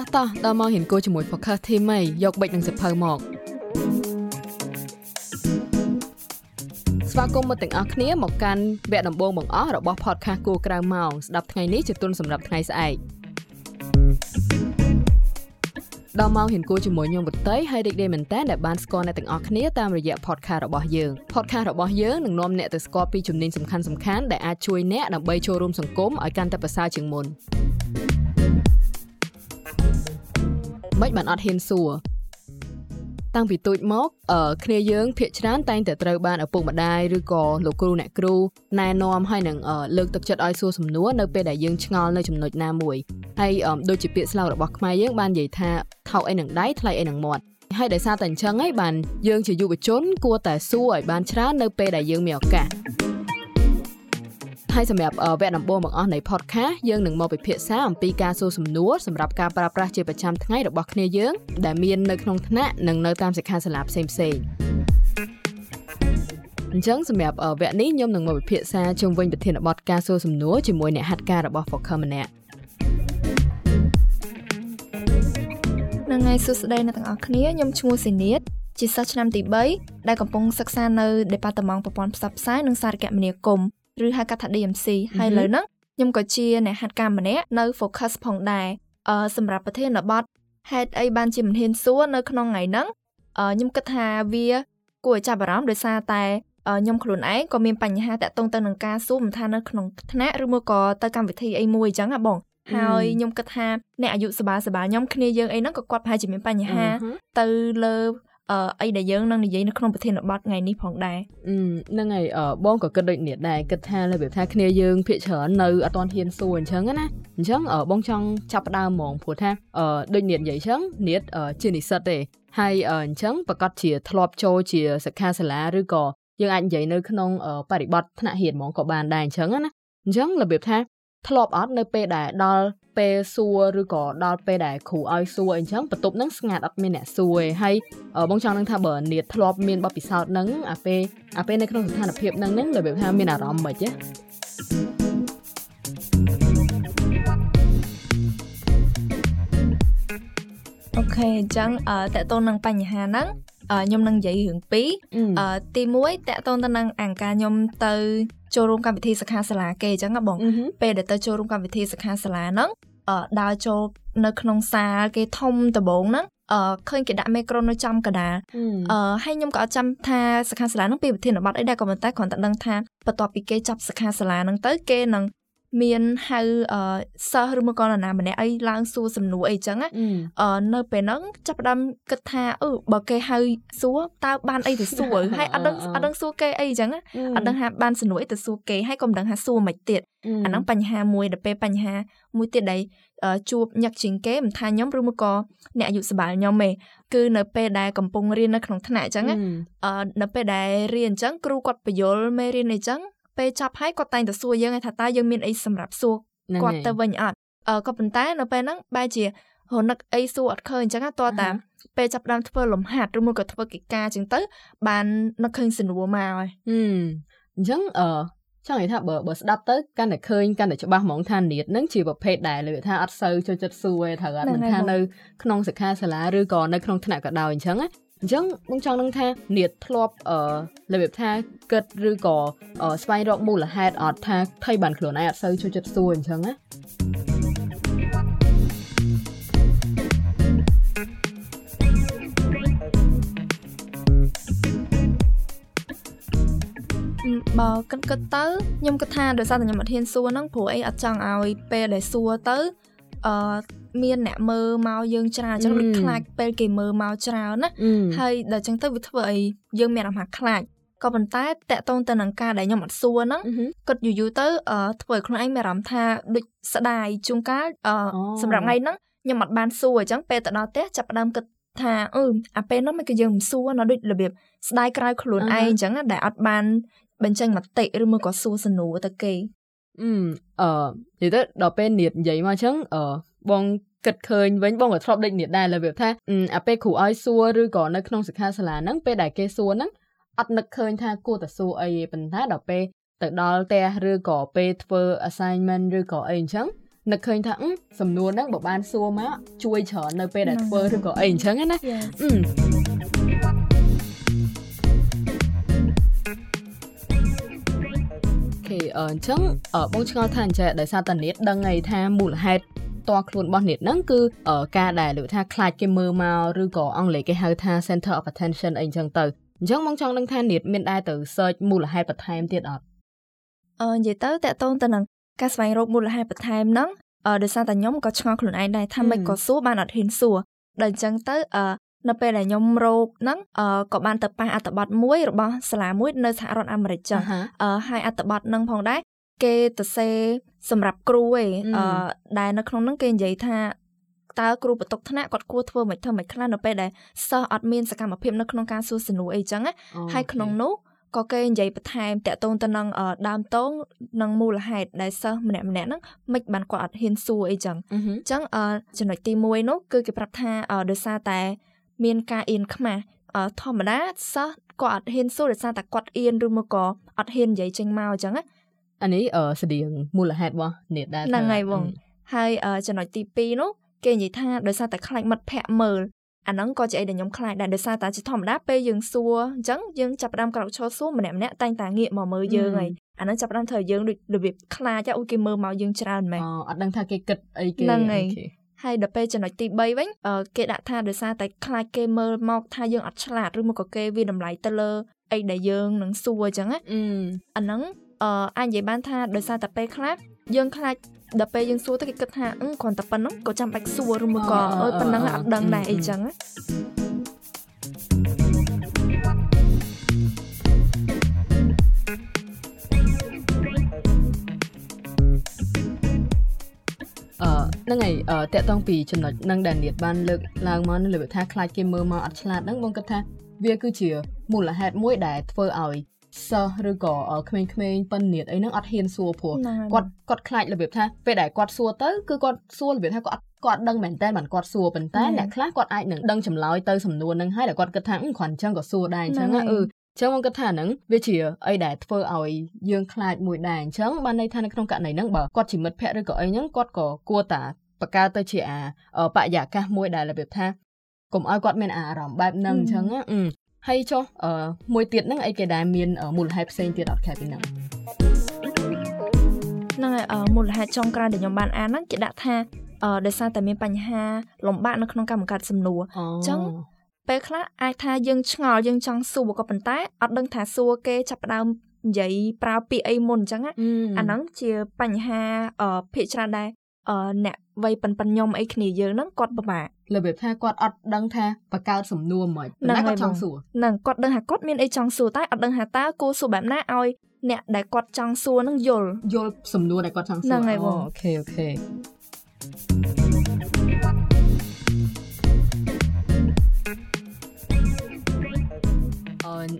ោះតោះដល់មកហ៊ានគួរជាមួយ Focus Team ហីយកបិចនឹងសិភៅមកស្វាគមន៍មកទាំងអស់គ្នាមកកាន់វគ្គដំបូងបង្អស់របស់ podcast គួរក្រៅម៉ោងស្ដាប់ថ្ងៃនេះជាទុនសម្រាប់ថ្ងៃស្អែកដល់មកហ៊ានគួរជាមួយខ្ញុំវតីហើយរីករាយមែនតើដែលបានស្គាល់អ្នកទាំងអស់គ្នាតាមរយៈ podcast របស់យើង podcast របស់យើងនឹងនាំអ្នកទៅស្គាល់ពីជំនាញសំខាន់ៗដែលអាចជួយអ្នកដើម្បីចូលរួមសង្គមឲ្យកាន់តែប្រសើរជាងមុន មិនបានអត់ហ៊ានសួរតាំងពីទូចមកអឺគ្នាយើងភាកច្រើនតែងតែត្រូវបានឪពុកម្ដាយឬក៏លោកគ្រូអ្នកគ្រូណែនាំឲ្យនឹងលើកទឹកចិត្តឲ្យសួរសំណួរនៅពេលដែលយើងឆ្ងល់នៅចំណុចណាមួយហើយដូចជាពាក្យស្លោករបស់ខ្មែរយើងបាននិយាយថាថោកអីនឹងដៃថ្លៃអីនឹងមាត់ហើយដោយសារតែអញ្ចឹងហើយបានយើងជាយុវជនគួរតែសួរឲ្យបានច្រើននៅពេលដែលយើងមានឱកាស ហើយសម្រាប់វគ្គដំបូងបង្អស់នៃ podcast យើងនឹងមកពិភាក្សាអំពីការសួរសំណួរសម្រាប់ការប្រើប្រាស់ជាប្រចាំថ្ងៃរបស់គ្នាយើងដែលមាននៅក្នុងថ្នាក់និងនៅតាមសិក្ខាសាលាផ្សេងផ្សេងអញ្ចឹងសម្រាប់វគ្គនេះខ្ញុំនឹងមកពិភាក្សាជុំវិញប្រធានបទការសួរសំណួរជាមួយអ្នកហាត់ការរបស់ Focus ម្នាក់នឹងថ្ងៃសួស្តីអ្នកទាំងអស់គ្នាខ្ញុំឈ្មោះសេនីតជាសិស្សឆ្នាំទី3ដែលកំពុងសិក្សានៅ Department ប្រព័ន្ធផ្សព្វផ្សាយនិងសារគមនាគមន៍ ឬហៅកាត់ថា DMC ហើយលើហ្នឹងខ្ញុំក៏ជាអ្នកហាត់ការម្នាក់នៅ Focus ផងដែរអឺសម្រាប់ប្រធានបទហេតុអីបានជាមិនហ៊ានសួរនៅក្នុងថ្ងៃហ្នឹងអឺខ្ញុំគិតថាវាគួរឲ្យចាប់អារម្មណ៍ដោយសារតែខ្ញុំខ្លួនឯងក៏មានបញ្ហាតាក់ទងទៅនឹងការសួរមិនថានៅក្នុងថ្នាក់ឬមកក៏ទៅកម្មវិធីអីមួយអញ្ចឹងហ៎បងហើយខ្ញុំគិតថាអ្នកអាយុសបាសបាខ្ញុំគ្នាយើងអីហ្នឹងក៏គាត់ប្រហែលជាមានបញ្ហាទៅលើ អឺអីដែលយើងនឹងនិយាយនៅក្នុងប្រធានបទថ្ងៃនេះផងដែរហ្នឹងហើយបងក៏គិតដូចនេះដែរគិតថារបៀបថាគ្នាយើងភាកច្រើននៅអត់ទាន់ហ៊ានសួរអញ្ចឹងណាអញ្ចឹងបងចង់ចាប់ដើមហ្មងព្រោះថាអឺដូចនេះនិយាយអញ្ចឹងនេះជានិស្សិតទេហើយអញ្ចឹងប្រកាសជាធ្លាប់ចូលជាសិក្ខាសាលាឬក៏យើងអាចនិយាយនៅក្នុងបរិបទថ្នាក់រៀនហ្មងក៏បានដែរអញ្ចឹងណាអញ្ចឹងរបៀបថា ធ្លាប់អត់នៅពេលដែលដល់ពេលសួរឬក៏ដល់ពេលដែលគ្រូឲ្យសួរអីចឹងបន្ទប់ហ្នឹងស្ងាត់អត់មានអ្នកសួរទេហើយបងចង់នឹងថាបើនៀតធ្លាប់មានបទពិសោធន៍ហ្នឹងអាពេលអាពេលនៅក្នុងស្ថានភាពហ្នឹងហ្នឹងរបៀបថាមានអារម្មណ៍មិនទេអូខេអញ្ចឹងតើតើតនឹងបញ្ហាហ្នឹង ខ្ញុំនឹងនិយាយរឿងពីរទី1តកតងទៅនឹងអង្ការខ្ញុំទៅចូលរួមកម្មវិធីសិក្ខាសាលាគេអញ្ចឹងបងពេលដែលទៅចូលរួមកម្មវិធីសិក្ខាសាលាហ្នឹងដើរចូលនៅក្នុងសាលគេធំដំបងហ្នឹងអឺឃើញគេដាក់មេក្រូនៅចំកដាលអឺហើយខ្ញុំក៏អត់ចាំថាសិក្ខាសាលាហ្នឹងពីប្រធានបទអីដែរក៏ប៉ុន្តែគ្រាន់តែដឹងថាបន្ទាប់ពីគេចាប់សិក្ខាសាលាហ្នឹងទៅគេនឹង មានហៅអឺសិស្សឬមកក៏នរណាម្នាក់អីឡើងសួរសំណួរអីចឹងអឺនៅពេលហ្នឹងចាប់ផ្ដើមគិតថាអឺបើគេហៅសួរតើបានអីទៅសួរហើយអត់ដឹងអត់ដឹងសួរគេអីចឹងអត់ដឹងថាបានសំណួរអីទៅសួរគេហើយក៏មិនដឹងថាសួរមិនទៀតអាហ្នឹងបញ្ហាមួយដល់ពេលបញ្ហាមួយទៀតដែលជួបញឹកជាងគេមិនថាខ្ញុំឬមកក៏អ្នកអាយុសបាល់ខ្ញុំទេគឺនៅពេលដែលកំពុងរៀននៅក្នុងថ្នាក់អញ្ចឹងអឺនៅពេលដែលរៀនអញ្ចឹងគ្រូគាត់បញ្យល់មេរៀនអីចឹង ពេលចប់ហើយគាត់តែងតែសួរយើងថាតើយើងមានអីសម្រាប់សួរគាត់ទៅវិញអត់អឺក៏ប៉ុន្តែនៅពេលហ្នឹងបែរជារនឹកអីសួរអត់ឃើញអញ្ចឹងតើតាពេលចាប់ដើមធ្វើលំហាត់ឬមួយក៏ធ្វើកិច្ចការអញ្ចឹងទៅ បាននឹកឃើញសំណួរមកហើយអញ្ចឹងអឺចង់និយាយថាបើបើស្ដាប់ទៅកាន់តែឃើញកាន់តែច្បាស់ហ្មងថានៀតនឹងជាប្រភេទដែលលើថាអត់សូវចូលចិត្តសួរទេត្រូវអត់មិនថានៅក្នុងសិក្ខាសាលាឬក៏នៅក្នុងថ្នាក់ក៏ដោយអញ្ចឹងណា អញ្ចឹងបងចង់នឹងថានាតធ្លាប់អឺរបៀបថាគិតឬក៏ស្វែងរកមូលហេតុអត់ថាថៃបានខ្លួនឯងអត់សូវចូលចិត្តសួរអញ្ចឹងណាបើគិតគិតទៅខ្ញុំគិតថាដោយសារតែខ្ញុំអត់ហ៊ានសួរហ្នឹងព្រោះអីអត់ចង់ឲ្យពេលដែលសួរទៅអឺ មានអ្នកមើលមកយើងច្រើនអញ្ចឹងដូចខ្លាចពេលគេមើលមកច្រើនណាហើយដល់អញ្ចឹងទៅវាធ្វើឲ្យយើងមានអារម្មណ៍ថាខ្លាចក៏ប៉ុន្តែតកតងទៅនឹងការដែលខ្ញុំអត់សួរហ្នឹងគិតយូរយូរទៅធ្វើឲ្យខ្លួនឯងមានអារម្មណ៍ថាដូចស្ដាយជួនកាលសម្រាប់ថ្ងៃហ្នឹងខ្ញុំអត់បានសួរអញ្ចឹងពេលទៅដល់ផ្ទះចាប់ផ្ដើមគិតថាអឺអាពេលហ្នឹងមិនគឺយើងមិនសួរនៅដូចរបៀបស្ដាយក្រៅខ្លួនឯងអញ្ចឹងដែលអត់បានបញ្ចេញមតិឬមួយក៏សួរសំណួរទៅគេអឺអឺនិយាយទៅដល់ពេលនៀតនិយាយមកអញ្ចឹងអឺ បងគិតឃើញវិញបងក៏ធ្លាប់ដូចនេះដែរលើវាថាអាពេលគ្រូឲ្យសួរឬក៏នៅក្នុងសិក្ខាសាលាហ្នឹងពេលដែលគេសួរហ្នឹងអត់នឹកឃើញថាគួរតែសួរអីទេប៉ុន្តែដល់ពេលទៅដល់ផ្ទះឬក៏ពេលធ្វើ assignment ឬក៏អីអញ្ចឹងនឹកឃើញថាសំណួរហ្នឹងបើបានសួរមកជួយច្រើននៅពេលដែលធ្វើឬក៏អីអញ្ចឹងណាខេអញ្ចឹងបងឆ្ងល់ថាអញ្ចឹងដោយសារតានេះដឹងអីថាមូលហេតុ តខ្លួនរបស់អ្នកហ្នឹងគឺការដែលលើថាខ្លាចគេមើលមកឬក៏អង់គ្លេសគេហៅថា center of attention អីអញ្ចឹងទៅអញ្ចឹងបងចង់ដឹងថាអ្នកមានដែរទៅ search មូលហេតុបន្ថែមទៀតអត់អឺនិយាយទៅតកតងទៅនឹងការស្វែងរកមូលហេតុបន្ថែមហ្នឹងអឺដោយសារតែខ្ញុំក៏ឆ្ងល់ខ្លួនឯងដែរថាមិនក៏សួរបានអត់ហ៊ានសួរដល់អញ្ចឹងទៅអឺនៅពេលដែលខ្ញុំរកហ្នឹងអឺក៏បានទៅប៉ះអត្ថបទមួយរបស់សាលាមួយនៅសហរដ្ឋអាមេរិកចឹងអឺហើយអត្ថបទហ្នឹងផងដែរគេទៅសេ សម្រាប់គ្រូឯងអឺដែលនៅក្នុងហ្នឹងគេនិយាយថាតើគ្រូបន្ទុកថ្នាក់គាត់គួរធ្វើមិនធ្វើមិនខ្លះនៅពេលដែលសិស្សអត់មានសកម្មភាពនៅក្នុងការសួរសំណួរអីចឹងហើយក្នុងនោះក៏គេនិយាយបន្ថែមតាក់ទងទៅនឹងដើមតងនឹងមូលហេតុដែលសិស្សម្នាក់ម្នាក់ហ្នឹងមិនបានគាត់អត់ហ៊ានសួរអីចឹងអញ្ចឹងចំណុចទី1នោះគឺគេប្រាប់ថាដោយសារតែមានការអៀនខ្មាស់ធម្មតាសិស្សគាត់អត់ហ៊ានសួរដោយសារតែគាត់អៀនឬមកក៏អត់ហ៊ាននិយាយចេញមកអញ្ចឹងណា អានេះស្តៀងមូលហេតុរបស់នេះដែរហ្នឹងហើយបងហើយចំណុចទី2នោះគេនិយាយថាដោយសារតែខ្លាចមិត្តភ័ក្ដិមើលអាហ្នឹងក៏ជាអីដែលខ្ញុំខ្លាចដែរដោយសារតែជាធម្មតាពេលយើងសួរអញ្ចឹងយើងចាប់ផ្ដើមក្រោកឈរសួរម្នាក់ម្នាក់តែងតែងាកមកមើលយើងហើយអាហ្នឹងចាប់ផ្ដើមធ្វើយើងដូចរបៀបខ្លាចអូគេមើលមកយើងច្រើនមែនអូអត់ដឹងថាគេគិតអីគេហ្នឹងហើយហើយដល់ពេលចំណុចទី3វិញគេដាក់ថាដោយសារតែខ្លាចគេមើលមកថាយើងអត់ឆ្លាតឬមកក៏គេវាតម្លៃទៅលើអីដែលយើងនឹងសួរអញ្ចឹងណាអាហ្នឹង អឺអាចនិយាយបានថាដោយសារតែពេលខ្លះយើងខ្លាចដល់ពេលយើងសួរទៅគេគិតថាអឺគ្រាន់តែប៉ុណ្ណឹងក៏ចាំបាច់សួរឬមកក៏អើយប៉ុណ្ណឹងអត់ដឹងដែរអីចឹងអឺហ្នឹងហើយតកតងពីចំណុចហ្នឹងដែលនាតបានលើកឡើងមកនៅលើថាខ្លាចគេមើលមកអត់ឆ្លាតហ្នឹងបងគិតថាវាគឺជាមូលហេតុមួយដែលធ្វើឲ្យ សិស្សឬក៏ក្មេងៗប៉ិននៀតអីហ្នឹងអត់ហ៊ានសួរព្រោះគាត់គាត់ខ្លាចរបៀបថាពេលដែលគាត់សួរទៅគឺគាត់សួររបៀបថាគាត់គាត់ដឹងមែនតើបានគាត់សួរប៉ុន្តែអ្នកខ្លះគាត់អាចនឹងដឹងចម្លើយទៅសំណួរហ្នឹងហើយដែលគាត់គិតថាគ្រាន់អញ្ចឹងក៏សួរដែរអញ្ចឹងអឺចឹងមកគិតថាហ្នឹងវាជាអីដែលធ្វើឲ្យយើងខ្លាចមួយដែរអញ្ចឹងបានន័យថានៅក្នុងករណីហ្នឹងបើគាត់ជាមិត្តភ័ក្តិឬក៏អីហ្នឹងគាត់ក៏គួរតាបកកើតទៅជាអាបរិយាកាសមួយដែលរបៀបថាកុំឲ្យគាត់មានអារម្មណ៍បែបហ្នឹងអញ្ចឹង ហើយចុះអឺមួយទៀតហ្នឹងអីគេដែរមានមូលហេតុផ្សេងទៀតអត់ខែពីហ្នឹងហ្នឹងហើយមូលហេតុចុងក្រោយដែលខ្ញុំបានអានហ្នឹងគេដាក់ថាអឺដោយសារតែមានបញ្ហាលំបាកនៅក្នុងការបង្កើតសំណួរអញ្ចឹងពេលខ្លះអាចថាយើងឆ្ងល់យើងចង់សួរក៏ប៉ុន្តែអត់ដឹងថាសួរគេចាប់ផ្ដើមនិយាយប្រើពាក្យអីមុនអញ្ចឹងអាហ្នឹងជាបញ្ហាអឺភាគច្រើនដែរអឺអ្នកវ័យប៉ិនប៉ិនខ្ញុំអីគ្នាយើងហ្នឹងគាត់ពិបាក របៀបថាគាត់អត់ដឹងថាបកកើតសំណួរមិនតែគាត់ចង់សួរហ្នឹងគាត់ដឹងថាគាត់មានអីចង់សួរតែអត់ដឹងថាតើគួរសួរបែបណាឲ្យអ្នកដែលគាត់ចង់សួរហ្នឹងយល់យល់សំណួរដែលគាត់ចង់សួរហ្នឹងហើយបង OK OK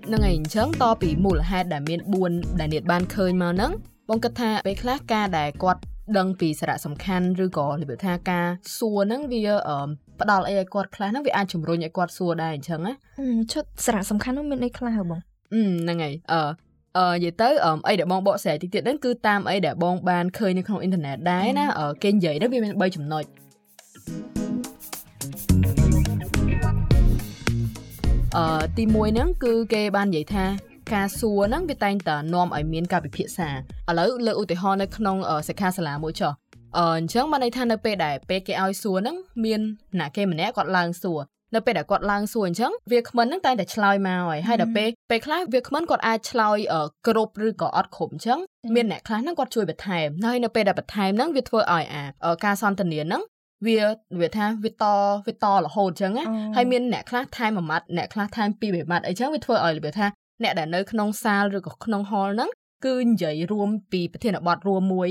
ហ្នឹងហើយអញ្ចឹងតពីមូលហេតុដែលមាន4ដែលនាងបានឃើញមកហ្នឹងបងគិតថាពេលខ្លះការដែលគាត់ដឹងពីសារៈសំខាន់ឬក៏របៀបថាការសួរហ្នឹងវា ផ្ដល់អីឲ្យគាត់ខ្លះហ្នឹងវាអាចជំរុញឲ្យគាត់សួរដែរអញ្ចឹងណាឈុតសារៈសំខាន់នោះមានអីខ្លះហ៎បងហ្នឹងហើយអឺអឺនិយាយទៅអីដែលបងបកស្រាយតិចទៀតហ្នឹងគឺតាមអីដែលបងបានឃើញនៅក្នុងអ៊ីនធឺណិតដែរណាគេនិយាយទៅវាមាន3ចំណុចអឺទី1ហ្នឹងគឺគេបាននិយាយថាការសួរហ្នឹងវាតែងតែនាំឲ្យមានការពិភាក្សាឥឡូវលើកឧទាហរណ៍នៅក្នុងសិក្ខាសាលាមួយចុះ អឺអញ្ចឹងបានន័យថានៅពេលដែលពេលគេឲ្យសួរហ្នឹងមានអ្នកគេម្នាក់គាត់ឡើងសួរនៅពេលដែលគាត់ឡើងសួរអញ្ចឹងវាគ្មិនហ្នឹងតែតែឆ្លើយមកហើយហើយដល់ពេលពេលខ្លះវាគ្មិនគាត់អាចឆ្លើយគ្រប់ឬក៏អត់គ្រប់អញ្ចឹងមានអ្នកខ្លះហ្នឹងគាត់ជួយបន្ថែមហើយនៅពេលដែលបន្ថែមហ្នឹងវាធ្វើឲ្យអាការសន្ទនាហ្នឹងវាវាថាវាតវាតរហូតអញ្ចឹងហើយមានអ្នកខ្លះថែមមួយម៉ាត់អ្នកខ្លះថែមពីរម៉ាត់អីចឹងវាធ្វើឲ្យវាថាអ្នកដែលនៅក្នុងសាលឬក៏ក្នុងហលហ្នឹងគឺនិយាយរួមពីប្រធានបទរួមមួយ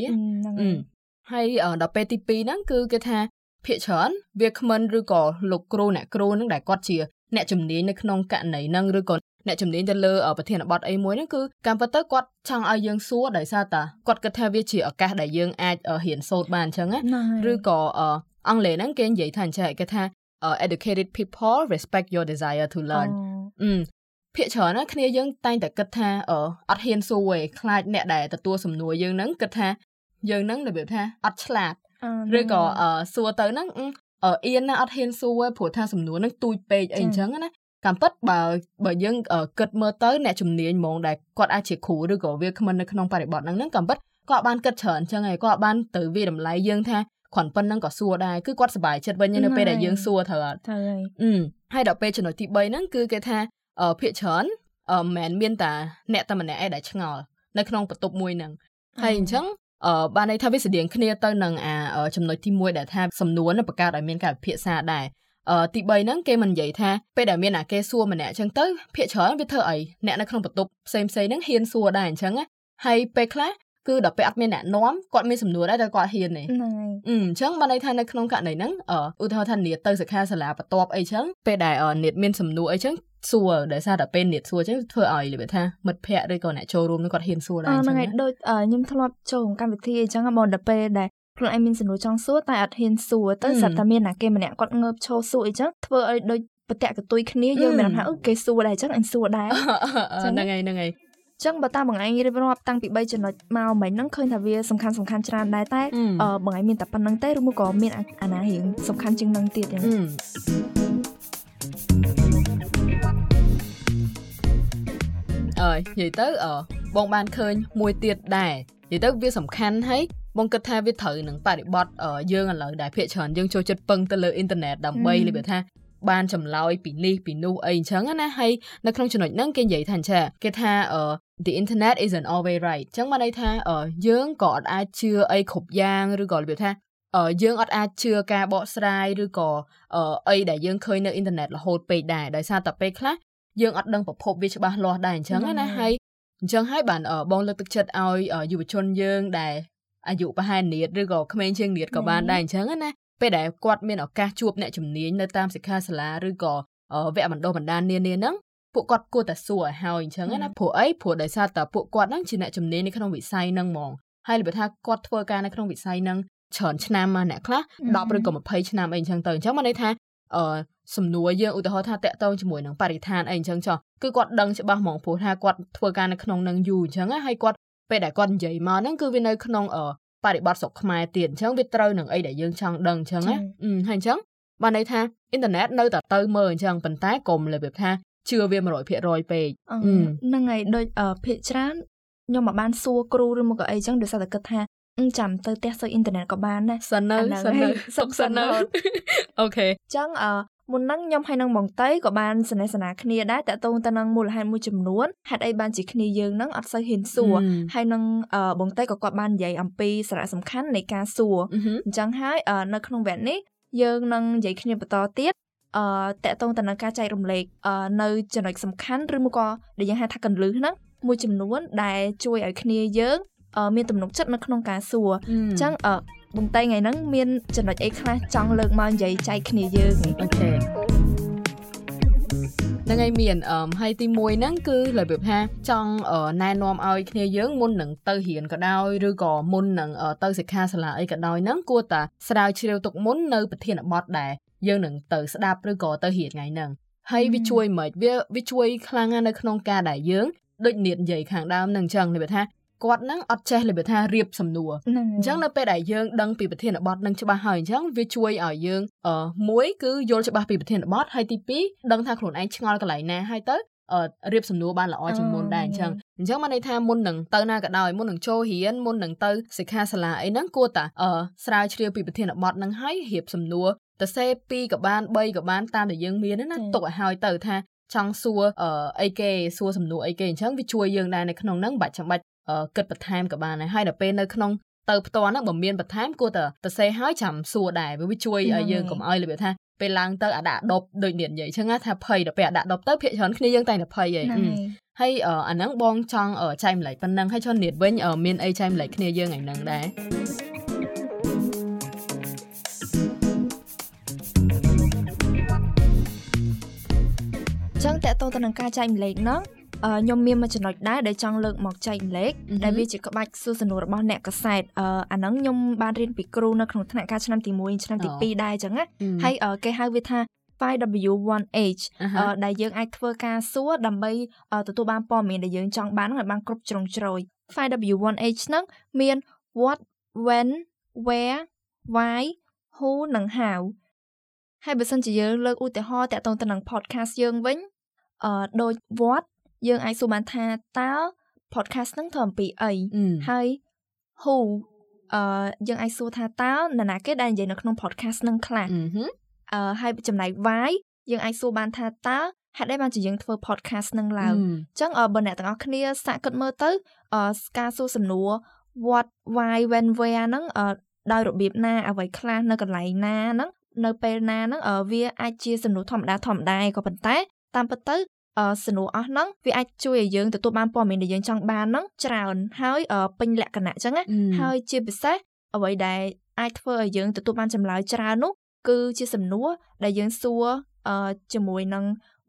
ហើយដល់ពេលទី2ហ្នឹងគឺគេថាភាកច្រើនវាគ្មិនឬក៏លោកគ្រូអ្នកគ្រូហ្នឹងដែលគាត់ជាអ្នកជំនាញនៅក្នុងករណីហ្នឹងឬក៏អ្នកជំនាញទៅលើប្រធានបទអីមួយហ្នឹងគឺកម្មពិតទៅគាត់ចង់ឲ្យយើងសួរដោយសារតាគាត់គិតថាវាជាឱកាសដែលយើងអាចហ៊ានសូត្របានអញ្ចឹងឬក៏អង់គ្លេសហ្នឹងគេនិយាយថាអញ្ចឹងគេថា educated people respect your desire to learn ភាកច្រើនណាគ្នាយើងតែងតែគិតថាអអត់ហ៊ានសួរឯងខ្លាចអ្នកដែលទទួលសំណួរយើងហ្នឹងគិតថា យើងហ្នឹងរបៀបថាអត់ឆ្លាតឬក៏សួរទៅហ្នឹងអឺអៀនណាអត់ហ៊ានសួរព្រោះថាសំណួរហ្នឹងទូចពេកអីអញ្ចឹងណាតាមពិតបើបើយើងគិតមើលទៅអ្នកជំនាញហ្មងដែលគាត់អាចជាគ្រូឬក៏វាគ្មិននៅក្នុងបរិបទហ្នឹងហ្នឹងតាមពិតគាត់បានគិតច្រើនអញ្ចឹងហើយគាត់បានទៅវាតម្លៃយើងថាគ្រាន់ប៉ុណ្្នឹងក៏សួរដែរគឺគាត់សប្បាយចិត្តវិញនៅពេលដែលយើងសួរត្រូវអត់ត្រូវហើយហើយដល់ពេលចំណុចទី3ហ្នឹងគឺគេថាភាកច្រើនអឺមិនមានតែអ្នកតែម្នាក់ឯងដែលឆ្ងល់នៅក្នុងបន្ទប់មួយហ្នឹងហើយអញ្ចឹង អឺបានន័យថាវាស្តៀងគ្នាទៅនឹងអាចំណុចទី1ដែលថាសំណួរនឹងបង្កើតឲ្យមានការពិភាក្សាដែរអឺទី3ហ្នឹងគេមិននិយាយថាពេលដែលមានអាគេសួរម្នាក់អញ្ចឹងទៅភាកច្រើនវាធ្វើអីអ្នកនៅក្នុងបន្ទប់ផ្សេងផ្សេងហ្នឹងហ៊ានសួរដែរអញ្ចឹងហើយពេលខ្លះ គឺដល់ពេលអត់មានអ្នកនាំគាត់មានសំណួរដែរតែគាត់ហ៊ានទេអញ្ចឹងបានន័យថានៅក្នុងករណីហ្នឹងឧទាហរណ៍ថានាតទៅសិក្ខាសាលាបន្ទាប់អីចឹងពេលដែលនាតមានសំណួរអីចឹងសួរដោយសារតែពេលនាតសួរចឹងធ្វើឲ្យលិបថាមិត្តភ័ក្តិឬក៏អ្នកចូលរួមនឹងគាត់ហ៊ានសួរដែរហ្នឹងហើយដូចខ្ញុំធ្លាប់ចូលក្នុងកម្មវិធីអញ្ចឹងបងដល់ពេលដែលខ្លួនឯងមានសំណួរចង់សួរតែអត់ហ៊ានសួរទៅស្រាប់តែមានណាគេម្នាក់គាត់ងើបឈរសួរអីចឹងធ្វើឲ្យដូចបតកតុយគ្នាយើងមានថាអឺគេសួរដែរអញ្ចឹងអញសួរដែរហ្នឹងហើយហ្នឹងហើយ ចឹងបើតាមបងឯងរៀបរាប់តាំងពី3ចំណុចមកមិញហ្នឹងឃើញថាវាសំខាន់សំខាន់ច្រើនដែរតែអឺបងឯងមានតែប៉ុណ្្នឹងទេឬមួយក៏មានអាណារៀងសំខាន់ជាងនឹងទៀតយ៉ាងអើយនិយាយទៅអបងបានឃើញមួយទៀតដែរនិយាយទៅវាសំខាន់ហើយបងគិតថាវាត្រូវនឹងបរិបត្តិយើងឥឡូវដែលភាកច្រើនយើងចូលចិត្តពឹងទៅលើអ៊ីនធឺណិតដើម្បីនិយាយថាបានចម្លើយពីនេះពីនោះអីអញ្ចឹងណាហើយនៅក្នុងចំណុចហ្នឹងគេនិយាយថាអញ្ចឹងគេថា the internet isn't always right អញ្ចឹងបានន័យថាយើងក៏អត់អាចជឿអីគ្រប់យ៉ាងឬក៏របៀបថាយើងអត់អាចជឿការបកស្រាយឬក៏អីដែលយើងឃើញនៅអ៊ីនធឺណិតរហូតពេកដែរដោយសារតែពេលខ្លះយើងអត់ដឹងប្រភពវាច្បាស់លាស់ដែរអញ្ចឹងណាហើយអញ្ចឹងហើយបានបងលើកទឹកចិត្តឲ្យយុវជនយើងដែលអាយុប្រហែលនាតឬក៏ក្មេងជាងនាតក៏បានដែរអញ្ចឹងណាពេលដែលគាត់មានឱកាសជួបអ្នកជំនាញនៅតាមសិក្ខាសាលាឬក៏វគ្គបណ្ដុះបណ្ដាលនានាហ្នឹង ពួកគាត់គួរតែសួរឲ្យហើយអញ្ចឹងណាព្រោះអីព្រោះដោយសារតែពួកគាត់ហ្នឹងជាអ្នកជំនាញនៅក្នុងវិស័យហ្នឹងហ្មងហើយរបៀបថាគាត់ធ្វើការនៅក្នុងវិស័យហ្នឹងច្រើនឆ្នាំមកអ្នកខ្លះ10ឬក៏20ឆ្នាំអីអញ្ចឹងទៅអញ្ចឹងមកន័យថាអឺសំណួរយើងឧទាហរណ៍ថាតកតងជាមួយនឹងបរិស្ថានអីអញ្ចឹងចុះគឺគាត់ដឹងច្បាស់ហ្មងព្រោះថាគាត់ធ្វើការនៅក្នុងនឹងយូរអញ្ចឹងហើយគាត់ពេលដែលគាត់និយាយមកហ្នឹងគឺវានៅក្នុងអឺបរិបត្តិស្រុកខ្មែរទៀតអញ្ចឹងវាត្រូវនឹងអីដែលយើងចង់ដឹងអញ្ចឹងណាហើយអញ្ចឹងបានន័យថាអ៊ីនធឺណិតនៅតែទៅមើលអញ្ចឹងប៉ុន្តែកុំលើកថា ជឿវា100%ពេកហ្នឹងហើយដូចភាគច្រើនខ្ញុំមកបានសួរគ្រូឬមកក៏អីចឹងដោយសារតែគិតថាចាំទៅផ្ទះសើអ៊ីនធឺណិតក៏បានដែរសិននៅសិននៅសុកសិននៅអូខេអញ្ចឹងអឺមុនហ្នឹងខ្ញុំហើយនឹងបងតៃក៏បានសនេសនាគ្នាដែរតកតងទៅនឹងមូលហេតុមួយចំនួនហេតុអីបានជាគ្នាយើងហ្នឹងអត់សូវហ៊ានសួរហើយនឹងបងតៃក៏គាត់បាននិយាយអំពីសារៈសំខាន់នៃការសួរអញ្ចឹងហើយនៅក្នុងវគ្គនេះយើងនឹងនិយាយគ្នាបន្តទៀត អឺតកតងទៅនឹងការចែករំលែកនៅចំណុចសំខាន់ឬមកក៏ដែលយើងហៅថាកន្លឹះហ្នឹងមួយចំនួនដែលជួយឲ្យគ្នាយើងមានទំនុកចិត្តនៅក្នុងការសួរអញ្ចឹងបងតៃថ្ងៃហ្នឹងមានចំណុចអីខ្លះចង់លើកមកនិយាយចែកគ្នាយើងអូខេហ្នឹងហើយមានអឺហើយទី1ហ្នឹងគឺរបៀបថាចង់ណែនាំឲ្យគ្នាយើងមុននឹងទៅរៀនក៏ដោយឬក៏មុននឹងទៅសិក្ខាសាលាអីក៏ដោយហ្នឹងគួរតែស្រាវជ្រាវទុកមុននៅប្រធានបទដែល យើងនឹងទៅស្ដាប់ឬក៏ទៅរៀនថ្ងៃហ្នឹងហើយវាជួយមិនវាវាជួយខ្លាំងណាស់នៅក្នុងការដែលយើងដូចនៀតនិយាយខាងដើមនឹងអញ្ចឹងនិយាយថាគាត់នឹងអត់ចេះរបៀបថារៀបសំណួរអញ្ចឹងនៅពេលដែលយើងដឹងពីប្រធានបទនឹងច្បាស់ហើយអញ្ចឹងវាជួយឲ្យយើងអឺមួយគឺយល់ច្បាស់ពីប្រធានបទហើយទី2ដឹងថាខ្លួនឯងឆ្ងល់កន្លែងណាហើយទៅអឺរៀបសំណួរបានល្អជាងមុនដែរអញ្ចឹង អញ្ចឹងមកន័យថាមុននឹងទៅណាក៏ដោយមុននឹងចូលរៀនមុននឹងទៅសិក្ខាសាលាអីហ្នឹងគួរតែអឺស្រាវជ្រាវពីប្រធានបទហ្នឹងហើយរៀបសំណួរទៅសេ2ក៏បាន3ក៏បានតាមដែលយើងមានណាទុកឲ្យហើយទៅថាចង់សួរអីគេសួរសំណួរអីគេអញ្ចឹងវាជួយយើងដែរនៅក្នុងហ្នឹងបាច់ចាំបាច់គិតបន្ថែមក៏បានដែរហើយដល់ពេលនៅក្នុងទៅផ្ទាល់ហ្នឹងបើមានបន្ថែមគួរតែទៅសេឲ្យចាំសួរដែរវាជួយឲ្យយើងកុំឲ្យរបៀបថាពេលឡើងទៅអាដាក់ដប់ដូចនេះនិយាយចឹងថាភ័យដល់ពេលអាដាក់ដប់ទៅភាកច្រើនគ្នាយើងតែតែភ័យហី ហើយអាហ្នឹងបងចង់ចែកម្លែកប៉ុណ្ណឹងហើយជន់នេះវិញមានអីចែកម្លែកគ្នាយើងថ្ងៃហ្នឹងដែរចឹងតើតទៅនឹងការចែកម្លែកហ្នឹងខ្ញុំមានមួយចំណុចដែរដែលចង់លើកមកចែកម្លែកដែលវាជាក្បាច់សួរសំណួររបស់អ្នកកសែតអឺអាហ្នឹងខ្ញុំបានរៀនពីគ្រូនៅក្នុងថ្នាក់ការឆ្នាំទី1ឆ្នាំទី2ដែរអញ្ចឹងណាហើយគេហៅវាថា 5W1H ដែលយើងអាចធ្វើការសួរដើម្បីទទួលបានព័ត៌មានដែលយើងចង់បានឲ្យបានគ្រប់ជ្រុងជ្រោយ 5W1H ហ្នឹងមាន what when where why who និង how ហើយបើសិនជាយើងលើកឧទាហរណ៍តាក់ទងទៅនឹង podcast យើងវិញអឺដូច what យើងអាចសួរបានថាតើ podcast ហ្នឹងធ្វើអំពីអីហើយ who អឺយើងអាចសួរថាតើនរណាគេដែលនិយាយនៅក្នុង podcast ហ្នឹងខ្លះអឺ ហើយចំណែក why យើងអាចសួរបានថាតើហេតុអីបានជាយើងធ្វើ podcast នឹងឡើងអញ្ចឹងបើអ្នកទាំងអស់គ្នាសាកគិតមើលទៅការសួរសំណួរ what why when where ហ្នឹងដោយរបៀបណាអ្វីខ្លះនៅកន្លែងណាហ្នឹងនៅពេលណាហ្នឹងវាអាចជាសំណួរធម្មតាធម្មតាក៏ប៉ុន្តែតាមពិតទៅសំណួរអស់ហ្នឹងវាអាចជួយឲ្យយើងទទួលបានព័ត៌មានដែលយើងចង់បានហ្នឹងច្រើនហើយពេញលក្ខណៈអញ្ចឹងណាហើយជាពិសេសអ្វីដែលអាចធ្វើឲ្យយើងទទួលបានចម្លើយច្រើននោះ គឺជាសំណួរដែលយើងសួរជាមួយនឹង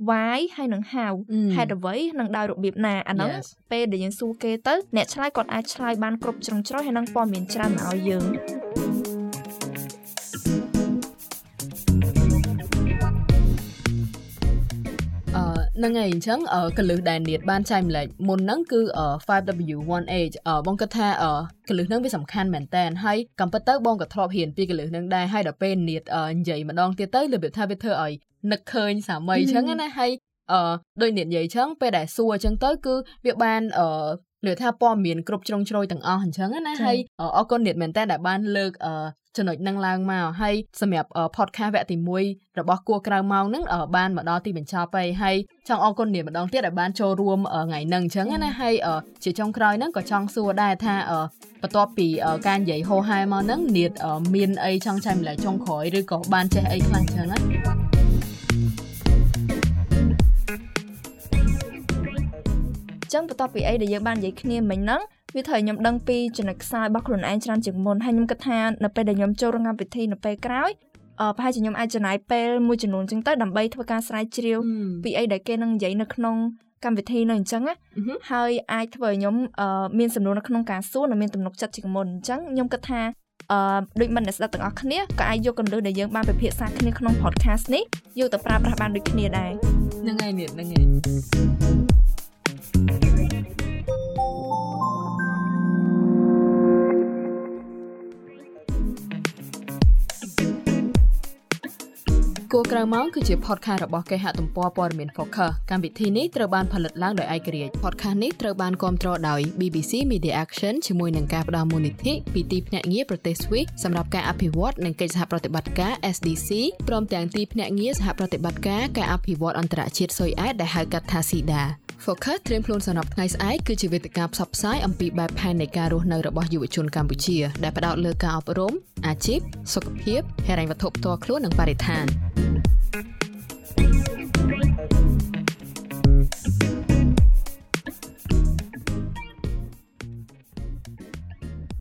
why ហើយនឹង how ហេតុអ្វីនឹងដោយរបៀបណាអាហ្នឹងពេលដែលយើងសួរគេទៅអ្នកឆ្លើយគាត់អាចឆ្លើយបានគ្រប់ជ្រុងជ្រោយហើយនឹងព័ត៌មានច្រើនមកឲ្យយើង ហ្នឹងហើយអញ្ចឹងកលឹះដែលនៀតបានចែកម្លែកមុនហ្នឹងគឺ 5W1H បងគិតថាកលឹះហ្នឹងវាសំខាន់មែនតើហើយកំពិតទៅបងក៏ធ្លាប់រៀនពីកលឹះហ្នឹងដែរហើយដល់ពេលនៀតនិយាយម្ដងទៀតទៅរបៀបថាវាធ្វើឲ្យនឹកឃើញសាមីអញ្ចឹងណាហើយអឺដូចនៀតនិយាយអញ្ចឹងពេលដែលសួរអញ្ចឹងទៅគឺវាបានអឺ លើថាព័ត៌មានគ្រប់ជ្រុងជ្រោយទាំងអស់អញ្ចឹងណាហើយអរគុណនៀតមែនតើដែលបានលើកអឺចំណុចនឹងឡើងមកហើយសម្រាប់ podcast វគ្គទី1របស់គួរក្រៅម៉ោងហ្នឹងបានមកដល់ទីបញ្ចប់ហើយហើយចង់អរគុណនាងម្ដងទៀតដែលបានចូលរួមថ្ងៃហ្នឹងអញ្ចឹងណាហើយជាចុងក្រោយហ្នឹងក៏ចង់សួរដែរថាបន្ទាប់ពីការនិយាយហោហែមកហ្នឹងនាងមានអីចង់ចែកម្លែកចុងក្រោយឬក៏បានចេះអីខ្លះអញ្ចឹងណា ចឹងបន្ទាប់ពីអីដែលយើងបាននិយាយគ្នាមិញហ្នឹងវាត្រូវខ្ញុំដឹងពីចំណុចខ្សោយរបស់ខ្លួនឯងច្រើនជាងមុនហើយខ្ញុំគិតថានៅពេលដែលខ្ញុំចូលរងាប់វិធីនៅពេលក្រោយអឺប្រហែលជាខ្ញុំអាចចំណាយពេលមួយចំនួនចឹងទៅដើម្បីធ្វើការស្រាវជ្រាវពីអីដែលគេនឹងនិយាយនៅក្នុងកម្មវិធីនៅអញ្ចឹងណាហើយអាចធ្វើឲ្យខ្ញុំមានសំណួរនៅក្នុងការសួរនិងមានទំនុកចិត្តជាងមុនអញ្ចឹងខ្ញុំគិតថាអឺដូចមិនអ្នកស្ដាប់ទាំងអស់គ្នាក៏អាចយកកន្លឹះដែលយើងបានពិភាក្សាគ្នាក្នុង podcast នេះយកទៅប្រើប្រាស់បានដូចគ្នាដែរហ្នឹងហើយនេះហ្នឹងហើយ គួរក្រៅម៉ោងគឺជា podcast របស់គេហទំព័រព័ត៌មាន Focus កម្មវិធីនេះត្រូវបានផលិតឡើងដោយឯករាជ្យ podcast នេះត្រូវបានគាំទ្រដោយ BBC Media Action ជាមួយនឹងការផ្ដល់មូលនិធិពីទីភ្នាក់ងារប្រទេស Swiss សម្រាប់ការអភិវឌ្ឍនិងកិច្ចសហប្រតិបត្តិការ SDC ព្រមទាំងទីភ្នាក់ងារសហប្រតិបត្តិការការអភិវឌ្ឍអន្តរជាតិស៊ុយអែតដែលហៅកាត់ថា SIDA Focus ត្រៀមខ្លួនសម្រាប់ថ្ងៃស្អែកគឺជាវេទិកាផ្សព្វផ្សាយអំពីបែបផែននៃការរស់នៅរបស់យុវជនកម្ពុជាដែលផ្ដោតលើការអប់រំអាជីពសុខភាពហិរញ្ញវត្ថុផ្ទាល់ខ្លួននិងបរិស្ថាន។